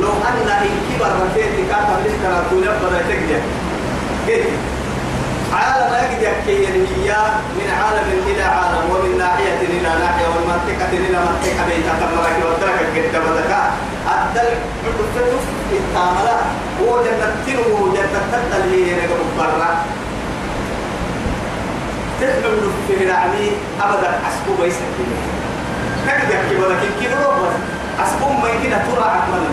لو أن إن كبر رفيت كاتب لك كراتون بدأ تقدر كيف عالم يقدر كي من عالم إلى عالم ومن ناحية إلى ناحية ومن إلى منطقة بين تمرك وترك قد بدك. أدل عدفتف التاملة هو جنة تنو جنة تدل هي نقول برا تدل في العمي أبدا أسبوع يسكت كذا يحكي ولكن كبر أسبوع ما يمكن ترى عقلا لا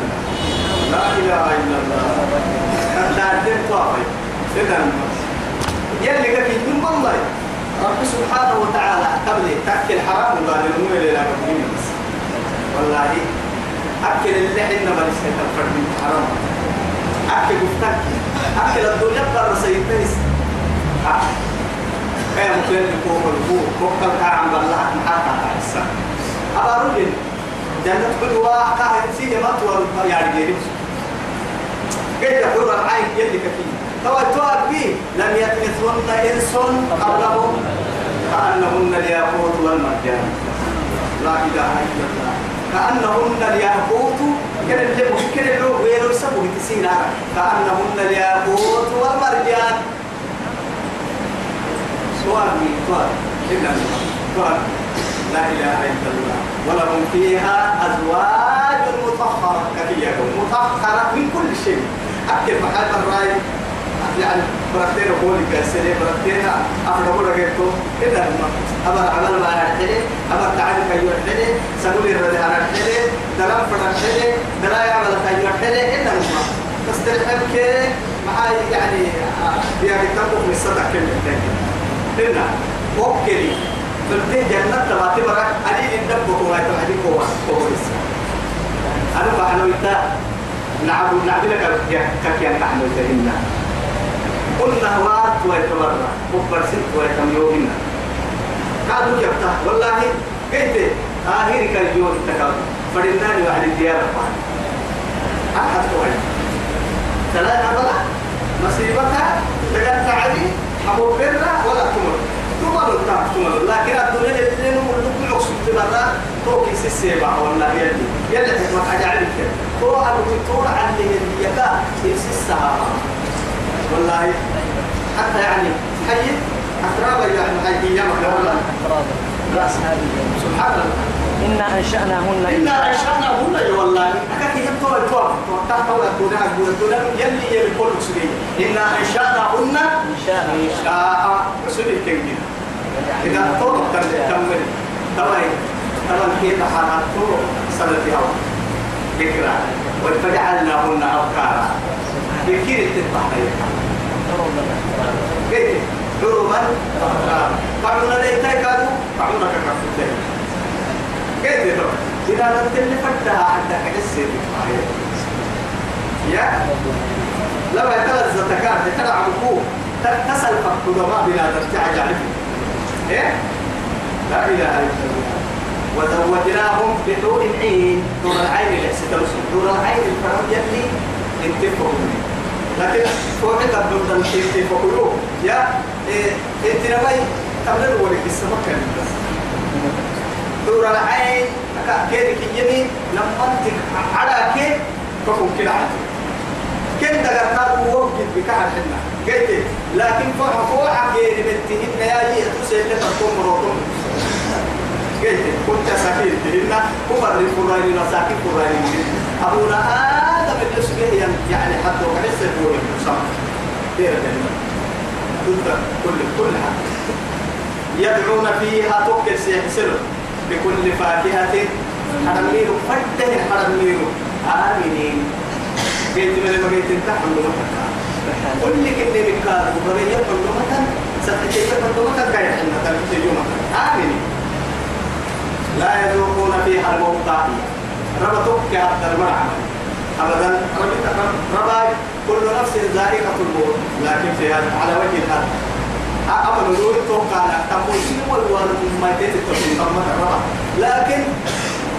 إله إلا الله. لا دين طافي إذا يلي قال من والله رب سبحانه وتعالى قبل تأكل حرام وقال المؤمن لا يؤمن بس والله أكل اللي حنا ما نسيت الفرد من حرام. أكل مفتك أكل الدنيا قرر سيدنيس كان مكلم فوق الفوق فوق الكعب بالله محاكا عيسى أبا رجل. جنة بدوا قاعد سيدي ما تور يعني جيري. كيف يقول العين يلي كفيه تو تواب بي لم يتمثهن إنس قبلهم كأنهن الياقوت والمرجان. لا إله إلا الله. كأنهن الياقوت كان اللي ممكن اللي ويلو سبوا تسينا كأنهن الياقوت والمرجان. سؤال مين؟ سؤال. سؤال. لا إله إلا الله. ولهم فيها أزواج مطهرة كثيرة مطهرة من كل شيء. أكل محل الرأي يعني برتين أقول لك السنة برتين أفضل أقول لك إذا أبى عمل ما نحتاجه أبى تعالى كي يحتاجه سنقول الرد أنا نحتاجه دلام فرنحتاجه دلا يعمل كي يحتاجه إلا ما. بس تلحق معاي يعني بيا كتابه من الصدق كم يحتاجه إلا أوكي. فلتي جنة تباتي برا. أدي الدب هو يتحدي هو هو أنا بحنا ويتا نعبد نعبد لك كيان نحن ويتهنا قلنا وات ويتمرى مكبر ست ويتميوهن قالوا جبتا والله كيف آخر كاليوم تكال فردناني وعلى الديار فان أحد قوي ثلاثة بلا مصيبتها؟ تقال تعدي؟ حبوب برا ولا تمر. تمر التعب تمر. لكن الدنيا الاثنين ملوك العقصب تبرا توكي سيسيبا والله يلي يلي حكمة أجعلك أبو تطور عن يسيسها والله حتى يعني حي أترابا يعني حي يا والله. رأس هذه سبحان الله. إنا أنشأناهن إنا أنشأناهن يا والله. أكاك يبتوى التوى تحت ولا تودع تودع يلي يلي كل سوري إنا أنشأناهن إنشاء شاء سوري التنجيل إذا طول تكمل طبعا طبعا كيف حرقته سنة هوا ذكرى وفجعلناهن أبكارا. بكير التفاحية كيف حرما قعونا ليتاي كادو قعونا ككفتين كيف يتوى إذا لم تلي فتها حتى كحسي يا لما يتلزز تكاد تلعب عمكو تسأل فقدما بلا ترتعج عليه إيه؟ لا إله إلا الله. وزوجناهم بحور عين دور العين اللي سترسل دور العين الفرد يلي انتفقوا لكن فوق قدم دم انتفقوا يا إيه إنت نبي؟ تبلغ ولك السمك بس دور العين كيف كيني لما أنت على كيف فكم كده عادي. كن دقرنا تهن كبر الفرائن وساكن فرائن أبونا آدم الأسبوع يعني حتى وحس الدول المسامح دير ضد كل كل حد. يدعون فيها توكل سيحسن بكل فاكهة. حرمير فده حرمير آمنين. جيت من المجيت تحمل مكة قل لك إني مكار وبرية فندمة ستكيف فندمة كاي حنا تلك يوم آمنين. لا يذوقون فيها الموت ربطك حتى المرعى. أبدا رباي كل نفس ذائقة الموت. لكن في هذا على وجه الأرض. أمر نور توقع تقول شنو والوالد ما يتيت التوحيد الربا لكن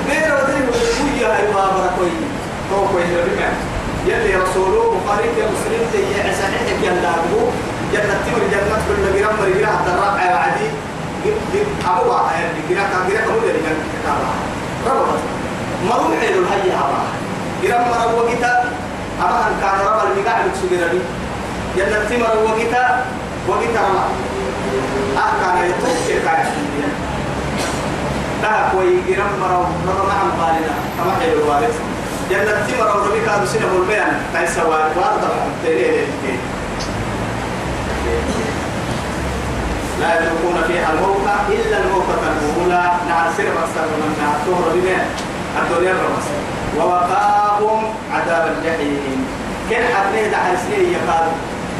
غير ودري ويا أيها بركوي تو كوي الربا يلي رسوله بخاري يا مسلم تي عسانك يا دابو جنة تمر جنة كل جرام مريرة الرابع عادي أبو يعني جرا كان جرا كم اللي كان كتابة ربا مروح له الحي هذا جرام مرة وقتا أما أن كان ربا المقاعد سجرني جنة تمر وقتا وقتا ربا أه كان يطوف كيف كان تها كوي جرام مرة ربا معهم بالنا أما حلو الوالد جنة تمر وربي كانوا سنة البيان تايسا وارد تليه لا يتركون فيها الموت إلا الموتة الأولى. نعم سير مصر من نعطوه بما الدنيا الرمس ووقاهم عذاب الجحيم. كن حتى دع سنين يقال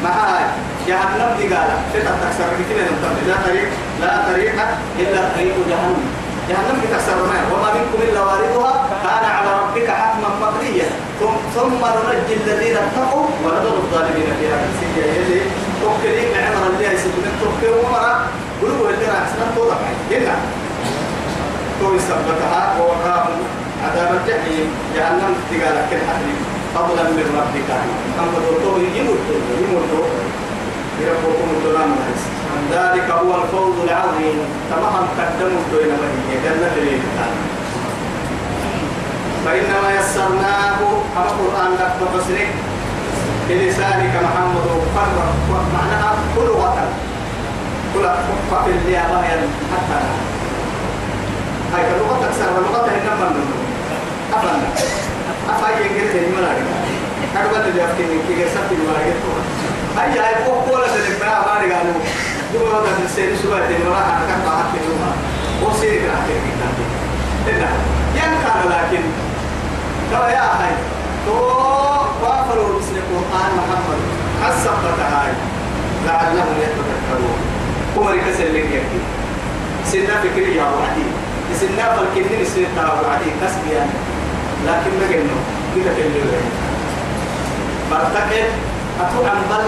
معها جهنم دي قال فتح تكسر كتير من لا طريق لا طريق إلا طريق جهنم. جهنم تكسر ما وما منكم إلا واردها. كان على ربك حتما مقضيا ثم ننجي الذين اتقوا ونذر الظالمين فيها. كالسجية يلي توكلين عمر اللي يسد من توكل ومرا قلوا اللي راح سنة توضع هنا تو يثبتها ووقاهم عذاب الجحيم جهنم تقال كل حديث فضلا من ربك أم تدرتوه يموت يموت يربكم الظلام ذلك هو الفوز العظيم. تمام قدموا بين بني جنة الإنسان فإنما يسرناه على القرآن لك بصرك بلسانك محمد وفرق معناها كل وطن كل فقل لي أبايا حتى. هاي اللغة أكثر واللغة هي نمبر من أفنى أفاي ينجر تاني ملاك كاربان اللي أفكي من كي جسد الملاك هاي هاي فوق كولا تلك بها ما رجعوا دول هذا في السير سبعة تنورا أنا كم بعد في يوم وسير كنا في كنا إن كان لكن. ترى يا هاي. تو حسب هاي. لعلهم يتذكرون. عمر كسر لك يكفي سنة فكرية وعدي. سنة فالكنين سنة وعدي. يعني لكن ما قلنا. كده كله برتكب أتو بل.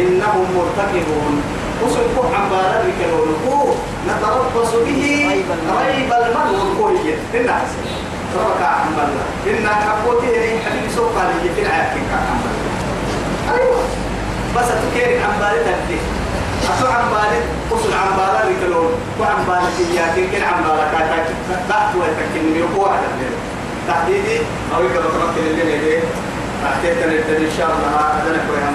إنهم مرتكبون. وسنكو عن بالا بكلون نتربص به. ريب المرء الكوية الناس ربك عن بالا إن حقوته حبيب سوف عليه في العافية. عن بالا أيوه. بس تكير عن بالا تبدي أتو عن بالا وصل عن بالا بكلون وعن بالا تياتي كن عن بالا كاتا تحت ويتكلم يقوى على تحديدي أو يقدر تمكن اللي نجي تحتيت إن شاء الله. هذا نكوي عن